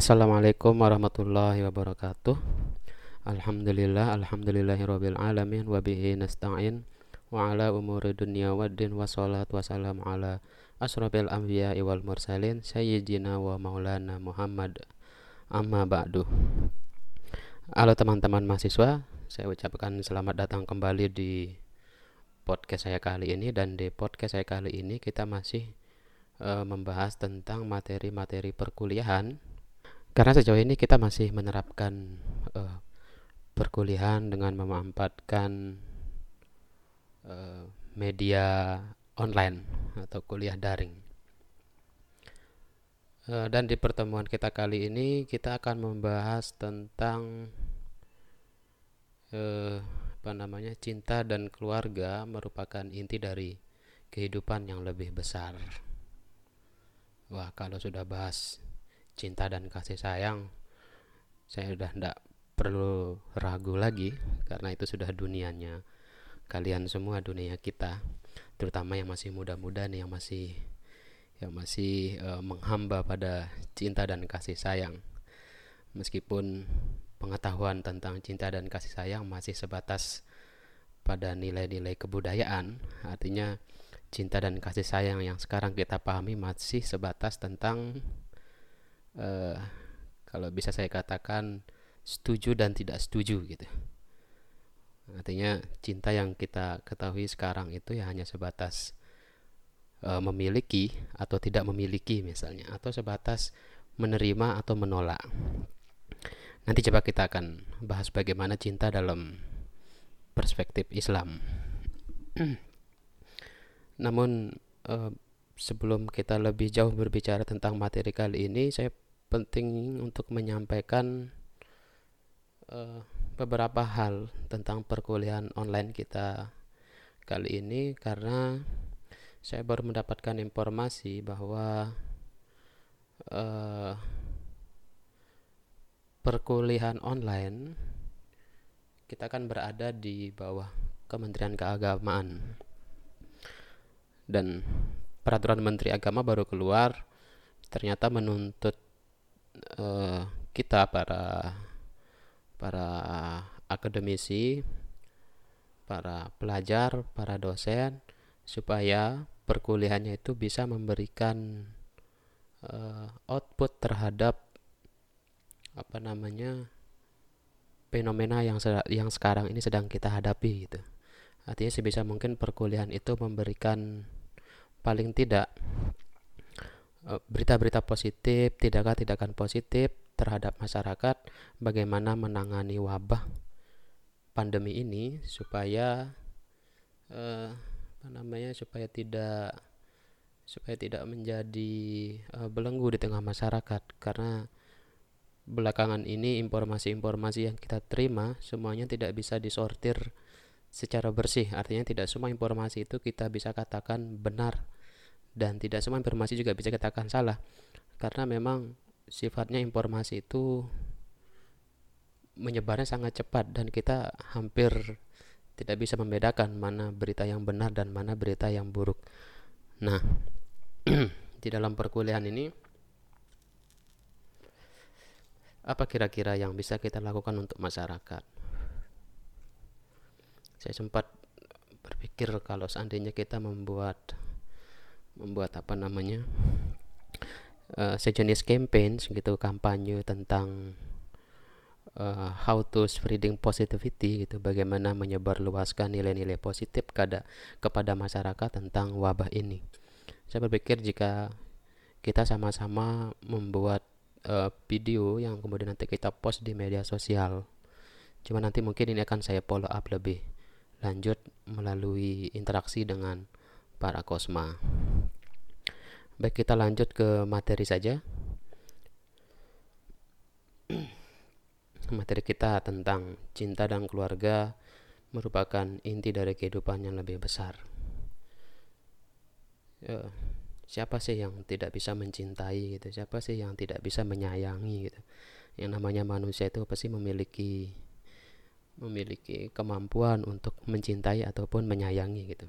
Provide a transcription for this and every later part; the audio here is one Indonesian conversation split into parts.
Assalamualaikum warahmatullahi wabarakatuh. Alhamdulillah Alhamdulillahirabbil alamin wa bihi nasta'in wa ala umuri dunya waddin wa salatu wassalamu ala asrafil anbiya wal mursalin sayyidina wa maulana Muhammad. Amma ba'du. Halo teman-teman mahasiswa saya ucapkan selamat datang kembali di podcast saya kali ini. Dan di podcast saya kali ini kita masih uh, membahas tentang materi-materi perkuliahan karena sejauh ini kita masih menerapkan uh, perkuliahan dengan memanfaatkan uh, media online atau kuliah daring. Uh, dan di pertemuan kita kali ini kita akan membahas tentang uh, apa namanya cinta dan keluarga merupakan inti dari kehidupan yang lebih besar. Wah, kalau sudah bahas cinta dan kasih sayang saya sudah tidak perlu ragu lagi karena itu sudah dunianya. Kalian semua dunia kita terutama yang masih muda-muda nih yang masih yang masih uh, menghamba pada cinta dan kasih sayang. Meskipun pengetahuan tentang cinta dan kasih sayang masih sebatas pada nilai-nilai kebudayaan artinya cinta dan kasih sayang yang sekarang kita pahami masih sebatas tentang uh, kalau bisa saya katakan setuju dan tidak setuju gitu. Artinya cinta yang kita ketahui sekarang itu ya hanya sebatas uh, memiliki atau tidak memiliki misalnya atau sebatas menerima atau menolak. Nanti coba kita akan bahas bagaimana cinta dalam perspektif Islam. Namun uh, sebelum kita lebih jauh berbicara tentang materi kali ini, saya penting untuk menyampaikan uh, beberapa hal tentang perkuliahan online kita kali ini. Karena saya baru mendapatkan informasi bahwa uh, perkuliahan online kita akan berada di bawah Kementerian Keagamaan. Dan peraturan Menteri Agama baru keluar ternyata menuntut uh, kita para para akademisi, para pelajar, para dosen supaya perkuliahannya itu bisa memberikan uh, output terhadap apa namanya fenomena yang yang sekarang ini sedang kita hadapi gitu. Artinya sebisa mungkin perkuliahan itu memberikan paling tidak eh, berita-berita positif, tindakan-tindakan positif terhadap masyarakat, bagaimana menangani wabah pandemi ini supaya eh, apa namanya supaya tidak supaya tidak menjadi eh, belenggu di tengah masyarakat. Karena belakangan ini informasi-informasi yang kita terima semuanya tidak bisa disortir secara bersih artinya tidak semua informasi itu kita bisa katakan benar dan tidak semua informasi juga bisa katakan salah karena memang sifatnya informasi itu menyebarnya sangat cepat dan kita hampir tidak bisa membedakan mana berita yang benar dan mana berita yang buruk. Nah, di dalam perkuliahan ini apa kira-kira yang bisa kita lakukan untuk masyarakat? Saya sempat berpikir kalau seandainya kita membuat membuat apa namanya uh, sejenis campaign gitu kampanye tentang uh, how to spreading positivity gitu bagaimana menyebarluaskan nilai-nilai positif kepada kepada masyarakat tentang wabah ini. Saya berpikir jika kita sama-sama membuat uh, video yang kemudian nanti kita post di media sosial cuma nanti mungkin ini akan saya follow up lebih lanjut melalui interaksi dengan para kosma. Baik, kita lanjut ke materi saja. materi kita tentang cinta dan keluarga merupakan inti dari kehidupan yang lebih besar. Ya, siapa sih yang tidak bisa mencintai gitu? Siapa sih yang tidak bisa menyayangi gitu? Yang namanya manusia itu pasti memiliki memiliki kemampuan untuk mencintai ataupun menyayangi gitu.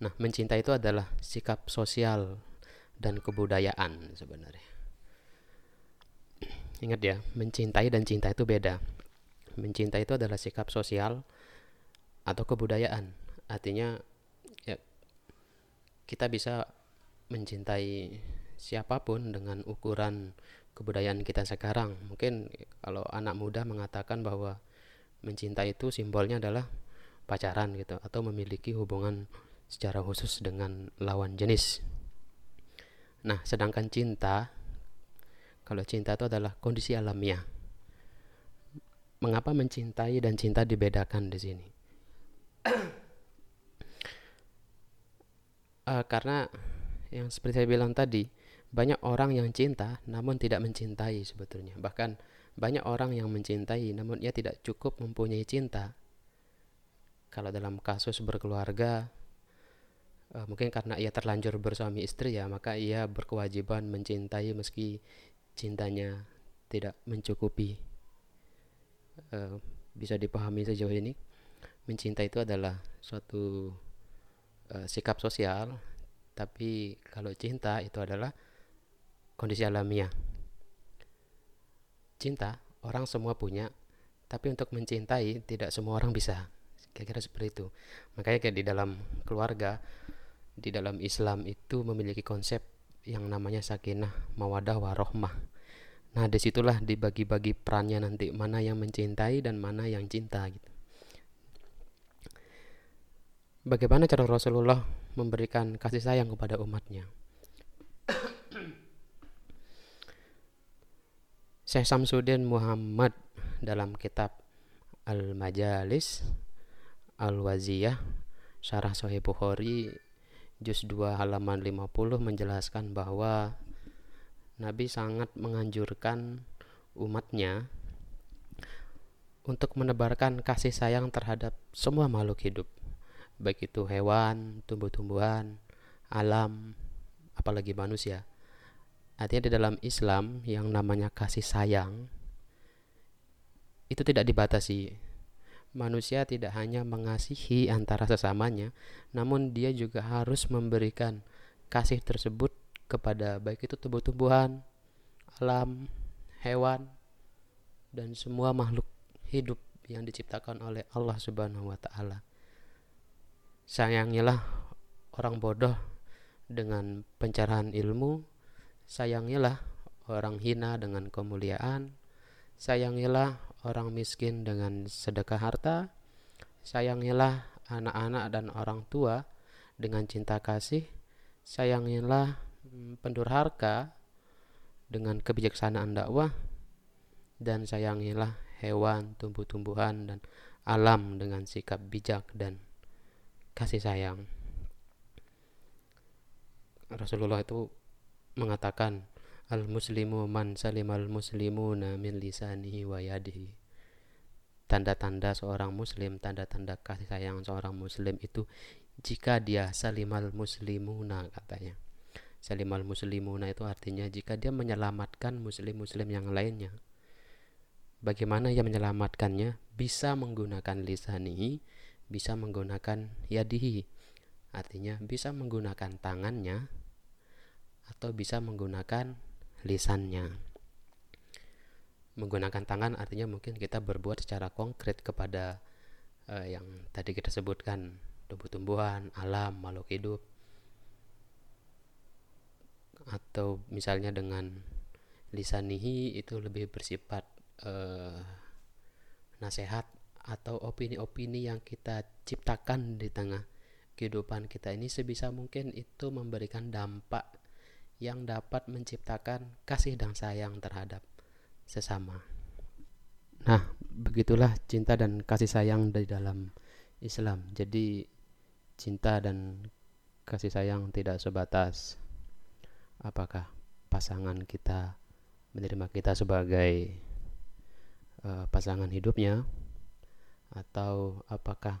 Nah, mencintai itu adalah sikap sosial dan kebudayaan sebenarnya. ingat ya mencintai dan cinta itu beda mencintai itu adalah sikap sosial atau kebudayaan artinya ya kita bisa mencintai siapa pun dengan ukuran kebudayaan kita sekarang mungkin kalau anak muda mengatakan bahwa mencintai itu simbolnya adalah pacaran gitu atau memiliki hubungan secara khusus dengan lawan jenis. Nah sedangkan cinta kalau cinta itu adalah kondisi alamiah. Mengapa mencintai dan cinta dibedakan di sini? Uh, karena yang seperti saya bilang tadi banyak orang yang cinta namun tidak mencintai sebetulnya. Bahkan banyak orang yang mencintai namun ia tidak cukup mempunyai cinta. Kalau dalam kasus berkeluarga uh, mungkin karena ia terlanjur bersuami istri ya, maka ia berkewajiban mencintai meski cintanya tidak mencukupi. Uh, bisa dipahami sejauh ini. Mencinta itu adalah suatu uh, sikap sosial, tapi kalau cinta itu adalah kondisi alamiah. Cinta, orang semua punya, tapi untuk mencintai tidak semua orang bisa. Kira-kira seperti itu. Makanya kayak di dalam keluarga, di dalam Islam itu memiliki konsep yang namanya sakinah, mawadah, warohmah. Nah, di situlah dibagi-bagi perannya nanti mana yang mencintai dan mana yang cinta gitu. Bagaimana cara Rasulullah memberikan kasih sayang kepada umatnya? Syekh Samsudin Muhammad dalam kitab Al-Majalis Al-Waziyah Syarah Sahih Bukhari juz 2 halaman 50 menjelaskan bahwa Nabi sangat menganjurkan umatnya untuk menebarkan kasih sayang terhadap semua makhluk hidup baik itu hewan, tumbuh-tumbuhan, alam, apalagi manusia Artinya di dalam Islam yang namanya kasih sayang itu tidak dibatasi. Manusia tidak hanya mengasihi antara sesamanya, namun dia juga harus memberikan kasih tersebut kepada baik itu tumbuh-tumbuhan, alam, hewan, dan semua makhluk hidup yang diciptakan oleh Allah Subhanahu wa taala. Sayangilah orang bodoh dengan pencerahan ilmu Sayangilah orang hina dengan kemuliaan, sayangilah orang miskin dengan sedekah harta, sayangilah anak-anak dan orang tua dengan cinta kasih, sayangilah mm, pendurhaka dengan kebijaksanaan dakwah, dan sayangilah hewan, tumbuh-tumbuhan, dan alam dengan sikap bijak dan kasih sayang. Rasulullah itu mengatakan al muslimu man salimal muslimuna min lisanihi wa yadihi. Tanda-tanda seorang muslim tanda-tanda kasih sayang seorang muslim itu jika dia salimal muslimuna katanya. Salimal muslimuna itu artinya jika dia menyelamatkan muslim-muslim yang lainnya. Bagaimana ia menyelamatkannya? Bisa menggunakan lisanihi bisa menggunakan yadihi. Artinya bisa menggunakan tangannya atau bisa menggunakan lisannya. Menggunakan tangan artinya mungkin kita berbuat secara konkret kepada uh, yang tadi kita sebutkan tumbuh-tumbuhan, alam, makhluk hidup. Atau misalnya dengan lisanihi itu lebih bersifat uh, nasihat atau opini-opini yang kita ciptakan di tengah kehidupan kita ini sebisa mungkin itu memberikan dampak yang dapat menciptakan kasih dan sayang terhadap sesama. Nah, begitulah cinta dan kasih sayang di dalam Islam. Jadi cinta dan kasih sayang tidak sebatas apakah pasangan kita menerima kita sebagai uh, pasangan hidupnya atau apakah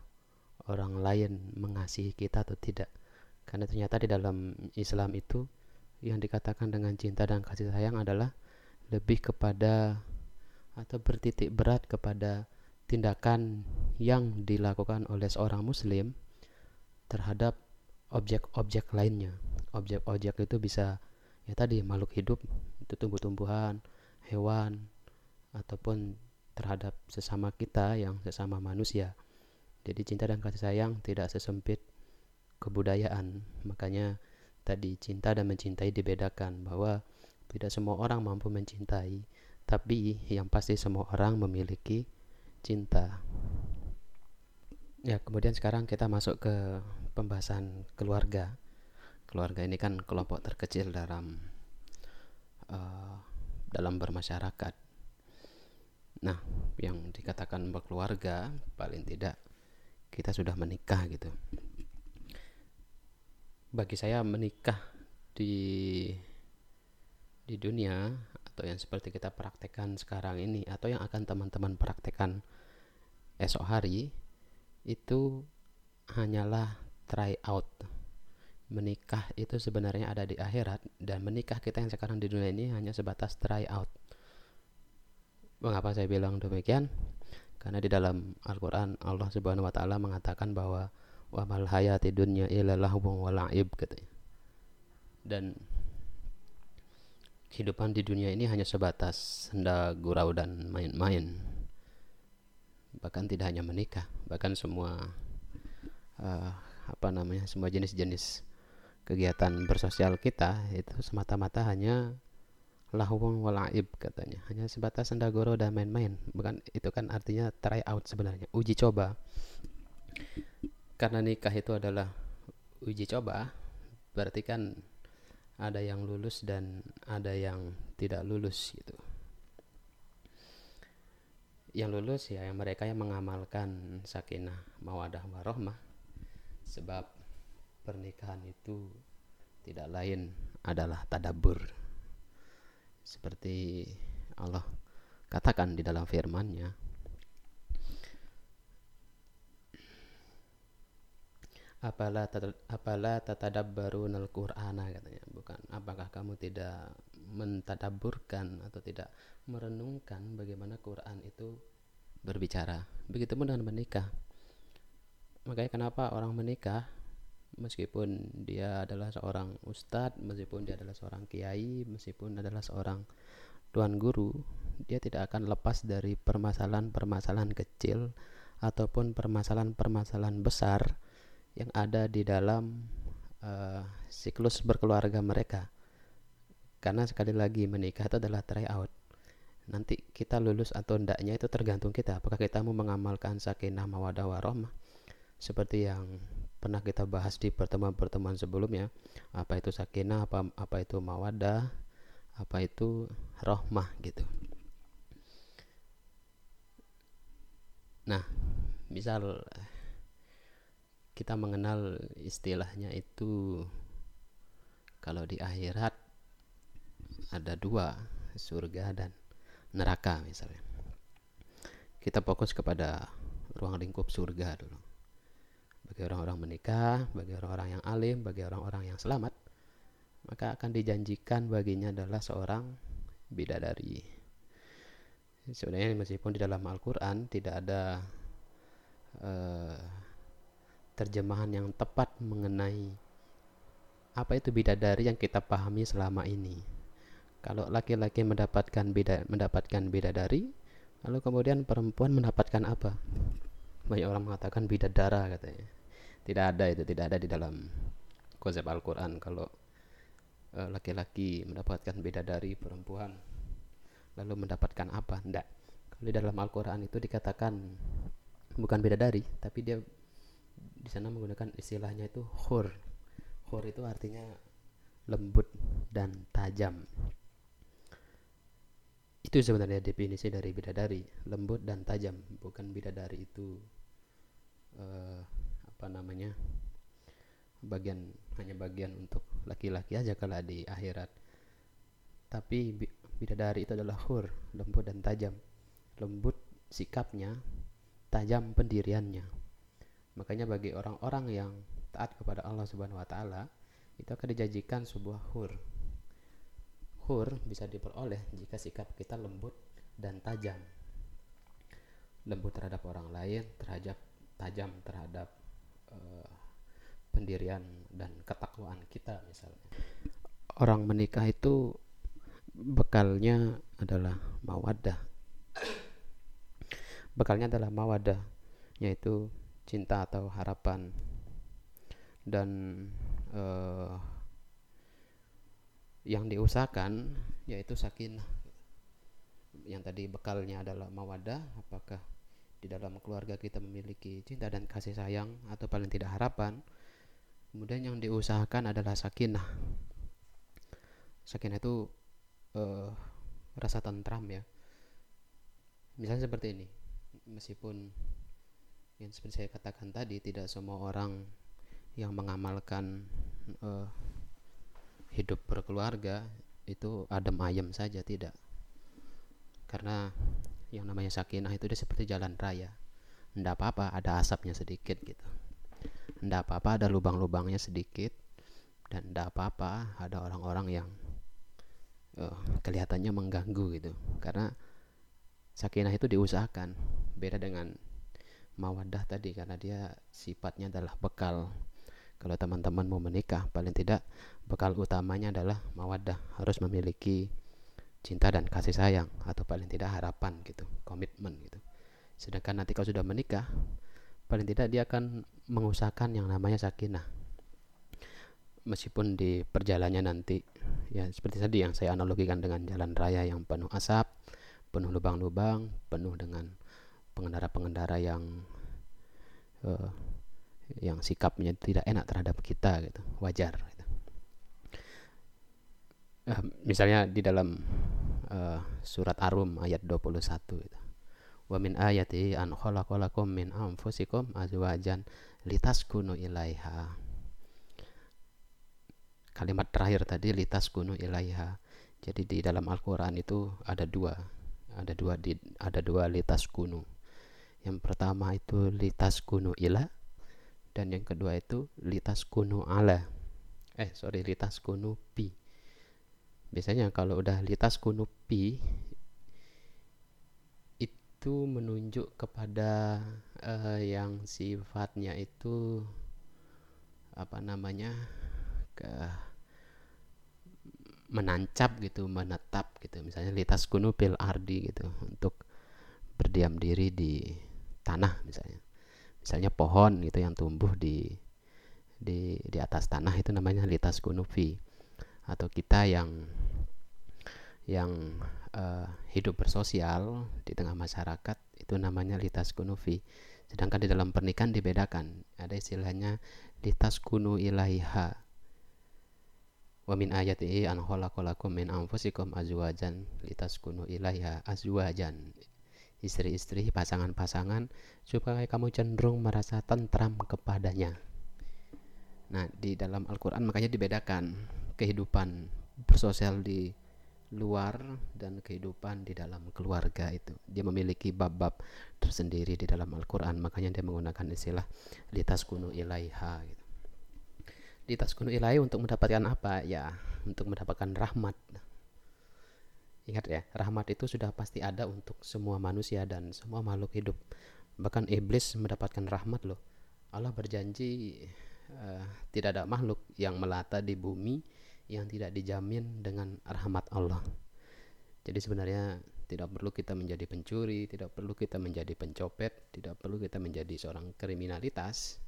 orang lain mengasihi kita atau tidak. Karena ternyata di dalam Islam itu yang dikatakan dengan cinta dan kasih sayang adalah lebih kepada atau bertitik berat kepada tindakan yang dilakukan oleh seorang muslim terhadap objek-objek lainnya. Objek-objek itu bisa ya tadi makhluk hidup, itu tumbuh-tumbuhan, hewan ataupun terhadap sesama kita yang sesama manusia. Jadi cinta dan kasih sayang tidak sesempit kebudayaan. Makanya tadi cinta dan mencintai dibedakan bahwa tidak semua orang mampu mencintai, tapi yang pasti semua orang memiliki cinta. Ya, kemudian sekarang kita masuk ke pembahasan keluarga. Keluarga ini kan kelompok terkecil dalam uh, dalam bermasyarakat. Nah, yang dikatakan berkeluarga paling tidak kita sudah menikah gitu. Bagi saya menikah di di dunia atau yang seperti kita praktekkan sekarang ini atau yang akan teman-teman praktekkan esok hari itu hanyalah try out. Menikah itu sebenarnya ada di akhirat dan menikah kita yang sekarang di dunia ini hanya sebatas try out. Mengapa saya bilang demikian? Karena di dalam Al-Quran Allah Subhanahu Wa Taala mengatakan bahwa wa mal hayati dunya illa lahwun wa la'ib katanya. Dan kehidupan di dunia ini hanya sebatas senda gurau dan main-main. Bahkan tidak hanya menikah bahkan semua uh, apa namanya semua jenis-jenis kegiatan bersosial kita itu semata-mata hanya lahwung walaib katanya. Hanya sebatas sendagoro dan main-main. Bukan itu kan artinya try out sebenarnya uji coba karena nikah itu adalah uji coba berarti kan ada yang lulus dan ada yang tidak lulus gitu. Yang lulus ya yang mereka yang mengamalkan sakinah mawadah warohmah. Sebab pernikahan itu tidak lain adalah tadabur. Seperti Allah katakan di dalam firman-Nya apala apala tatadabbarunal qur'ana katanya bukan apakah kamu tidak mentadaburkan atau tidak merenungkan bagaimana Quran itu berbicara. Begitupun dengan menikah. Makanya kenapa orang menikah meskipun dia adalah seorang ustadz, meskipun dia adalah seorang kiai, meskipun adalah seorang tuan guru, dia tidak akan lepas dari permasalahan-permasalahan kecil ataupun permasalahan-permasalahan besar yang ada di dalam uh, siklus berkeluarga mereka. Karena sekali lagi menikah itu adalah try out. Nanti kita lulus atau ndaknya itu tergantung kita. Apakah kita mau mengamalkan sakinah mawadah warahmah seperti yang pernah kita bahas di pertemuan-pertemuan sebelumnya. Apa itu sakinah apa apa itu mawadah apa itu rohmah gitu. Nah misal kita mengenal istilahnya itu kalau di akhirat ada dua surga dan neraka misalnya. Kita fokus kepada ruang lingkup surga dulu. Bagi orang-orang menikah bagi orang-orang yang alim bagi orang-orang yang selamat maka akan dijanjikan baginya adalah seorang bidadari. Sebenarnya meskipun di dalam Al-Quran tidak ada uh, terjemahan yang tepat mengenai apa itu bidadari yang kita pahami selama ini kalau laki-laki mendapatkan beda mendapatkan bidadari, lalu kemudian perempuan mendapatkan apa? Banyak orang mengatakan bidadara katanya. Tidak ada itu, tidak ada di dalam konsep Al-Qur'an kalau eh, laki-laki mendapatkan bidadari perempuan lalu mendapatkan apa? Tidak. Kalau di dalam Al-Qur'an itu dikatakan bukan bidadari, tapi dia di sana menggunakan istilahnya itu khur. Khur itu artinya lembut dan tajam. Itu sebenarnya definisi dari bidadari lembut dan tajam. Bukan bidadari itu uh, apa namanya bagian hanya bagian untuk laki-laki aja kalau di akhirat. Tapi bidadari itu adalah hur lembut dan tajam. Lembut sikapnya tajam pendiriannya makanya bagi orang-orang yang taat kepada Allah Subhanahu wa taala itu akan dijanjikan sebuah hur hur bisa diperoleh jika sikap kita lembut dan tajam. Lembut terhadap orang lain, terhadap tajam terhadap uh, pendirian dan ketakwaan kita misalnya. Orang menikah itu bekalnya adalah mawadah bekalnya adalah mawadah yaitu cinta atau harapan. Dan uh, yang diusahakan yaitu sakinah yang tadi bekalnya adalah mawadah apakah di dalam keluarga kita memiliki cinta dan kasih sayang atau paling tidak harapan. Kemudian yang diusahakan adalah sakinah. Sakinah itu uh, rasa tentram ya. Misalnya seperti ini meskipun yang seperti saya katakan tadi tidak semua orang yang mengamalkan uh, hidup berkeluarga itu adem ayem saja tidak. Karena yang namanya sakinah itu dia seperti jalan raya. Ndak apa-apa ada asapnya sedikit gitu. Ndak apa-apa ada lubang-lubangnya sedikit. Dan ndak apa-apa ada orang-orang yang uh, kelihatannya mengganggu gitu. Karena sakinah itu diusahakan. Beda dengan mawadah tadi karena dia sifatnya adalah bekal. Kalau teman-teman mau menikah paling tidak bekal utamanya adalah mawadah harus memiliki cinta dan kasih sayang atau paling tidak harapan gitu komitmen gitu. Sedangkan nanti kalau sudah menikah paling tidak dia akan mengusahakan yang namanya sakinah. Meskipun di perjalanannya nanti ya seperti tadi yang saya analogikan dengan jalan raya yang penuh asap penuh lubang-lubang penuh dengan pengendara-pengendara yang uh, yang sikapnya tidak enak terhadap kita gitu wajar gitu. Uh, misalnya di dalam uh, surat Arum ayat 21 gitu. Wa min ayati an khalaqalakum min anfusikum azwajan litaskunu ilaiha. Kalimat terakhir tadi litaskunu ilaiha. Jadi di dalam Al-Qur'an itu ada dua. Ada dua di ada dua litaskunu. Yang pertama itu litaskunu ila dan yang kedua itu litas kunu ala. Eh sorry litas kunu pi. Biasanya kalau udah litas kunu pi itu menunjuk kepada uh, yang sifatnya itu apa namanya ke menancap gitu menetap gitu. Misalnya litas kunu pil ardi gitu untuk berdiam diri di tanah misalnya. Misalnya pohon gitu yang tumbuh di di di atas tanah itu namanya litas kunufi atau kita yang yang uh, hidup bersosial di tengah masyarakat itu namanya litas kunufi sedangkan di dalam pernikahan dibedakan. Ada istilahnya litas kunu ilaiha. Wa min ayatihi an khalaqalakum min anfusikum azwajan. Kunu ilaiha azwajan istri-istri, pasangan-pasangan supaya kamu cenderung merasa tentram kepadanya. Nah, di dalam Al-Qur'an makanya dibedakan kehidupan bersosial di luar dan kehidupan di dalam keluarga itu. Dia memiliki bab-bab tersendiri di dalam Al-Qur'an, makanya dia menggunakan istilah litas kunu ilaiha gitu. Litas kunu ilaiha untuk mendapatkan apa? Ya, untuk mendapatkan rahmat Ingat ya, rahmat itu sudah pasti ada untuk semua manusia dan semua makhluk hidup. Bahkan iblis mendapatkan rahmat loh. Allah berjanji uh, tidak ada makhluk yang melata di bumi yang tidak dijamin dengan rahmat Allah. Jadi sebenarnya tidak perlu kita menjadi pencuri, tidak perlu kita menjadi pencopet, tidak perlu kita menjadi seorang kriminalitas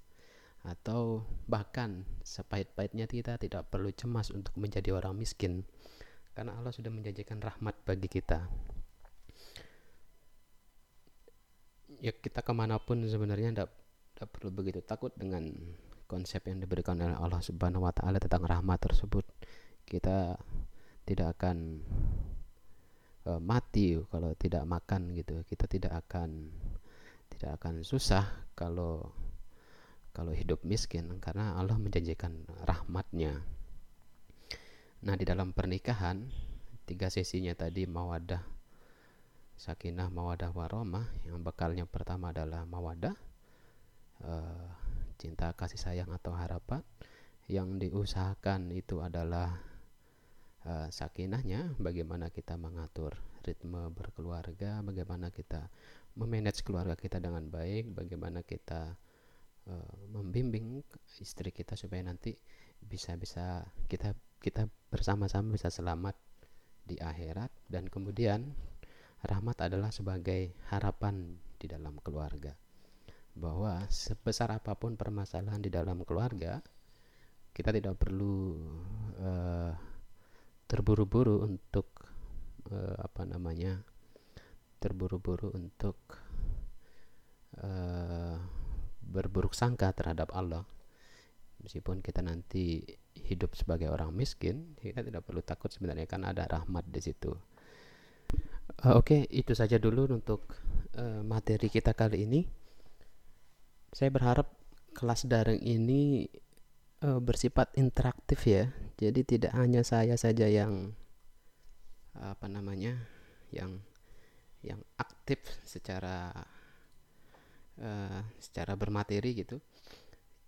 atau bahkan sepahit-pahitnya kita tidak perlu cemas untuk menjadi orang miskin karena Allah sudah menjanjikan rahmat bagi kita. Ya kita ke mana pun sebenarnya tidak tidak perlu begitu takut dengan konsep yang diberikan oleh Allah Subhanahu Wa Taala tentang rahmat tersebut. Kita tidak akan uh, mati kalau tidak makan gitu. Kita tidak akan tidak akan susah kalau kalau hidup miskin. Karena Allah menjanjikan rahmatnya Nah, di dalam pernikahan tiga sesinya tadi mawadah, sakinah, mawadah, waromah. Yang bekalnya pertama adalah mawadah, uh, cinta, kasih sayang atau harapan. Yang diusahakan itu adalah uh, sakinahnya, bagaimana kita mengatur ritme berkeluarga, bagaimana kita memanage keluarga kita dengan baik, bagaimana kita uh, membimbing istri kita supaya nanti bisa bisa kita kita bersama-sama bisa selamat di akhirat dan kemudian rahmat adalah sebagai harapan di dalam keluarga. Bahwa sebesar apa pun permasalahan di dalam keluarga kita tidak perlu uh, terburu-buru untuk uh, apa namanya terburu-buru untuk uh, berburuk sangka terhadap Allah. Meskipun kita nanti hidup sebagai orang miskin kita tidak perlu takut sebenarnya kan ada rahmat di situ. Uh, oke okay, itu saja dulu untuk uh, materi kita kali ini. Saya berharap kelas daring ini uh, bersifat interaktif ya. Jadi tidak hanya saya saja yang apa namanya yang yang aktif secara uh, secara bermateri gitu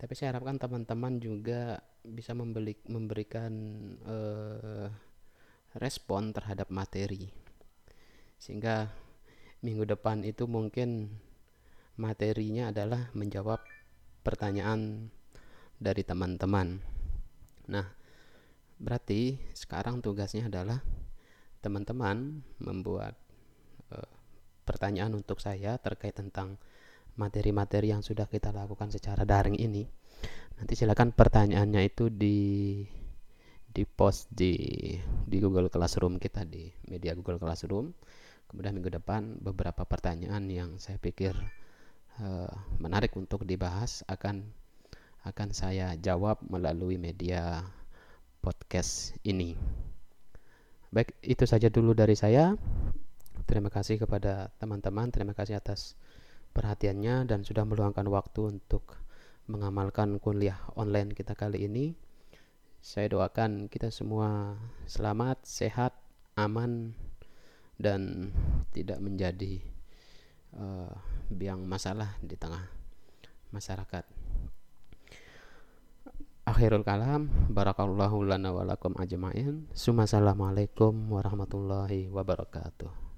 tapi saya harapkan teman-teman juga bisa membeli, memberikan uh, respon terhadap materi. Sehingga minggu depan itu mungkin materinya adalah menjawab pertanyaan dari teman-teman. Nah berarti sekarang tugasnya adalah teman-teman membuat uh, pertanyaan untuk saya terkait tentang materi-materi yang sudah kita lakukan secara daring ini. Nanti silakan pertanyaannya itu di di post di di Google Classroom kita di media Google Classroom. Kemudian minggu depan beberapa pertanyaan yang saya pikir uh, menarik untuk dibahas akan akan saya jawab melalui media podcast ini. Baik itu saja dulu dari saya. Terima kasih kepada teman-teman. Terima kasih atas perhatiannya dan sudah meluangkan waktu untuk mengamalkan kuliah online kita kali ini. Saya doakan kita semua selamat, sehat, aman, dan tidak menjadi uh, biang masalah di tengah masyarakat. Akhirul kalam, barakallahu lana walakum ajma'in. Assalamualaikum warahmatullahi wabarakatuh.